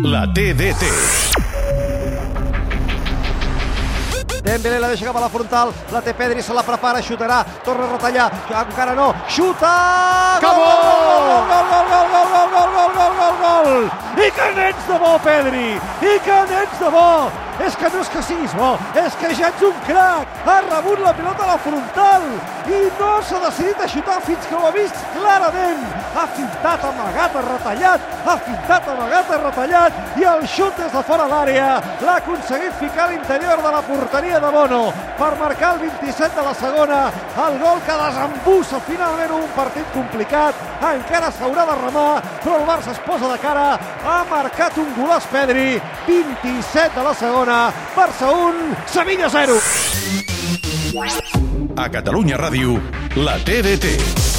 La TDT. Dembélé la deixa cap a la frontal, la té Pedri, se la prepara, xutarà, torna a retallar, encara no, xuta! Bo! Gol, gol, gol, gol, gol, gol, gol, gol, gol, gol, gol! I que n'ets de bo, Pedri! I que n'ets de bo! És que no és que siguis bo, és que ja ets un crac! Ha rebut la pilota a la frontal i no s'ha decidit a xutar fins que ho ha vist clarament! Ha fintat, amagat, ha retallat, ha fintat, amagat, ha retallat i el xut des de fora l'àrea l'ha aconseguit ficar a l'interior de la porteria de Bono per marcar el 27 de la segona, el gol que desembussa finalment un partit complicat, encara s'haurà de remar, però el Barça es posa de cara, ha marcat un golàs Pedri, 27 de la segona, Barça 1, Sevilla 0. A Catalunya Ràdio, la TDT.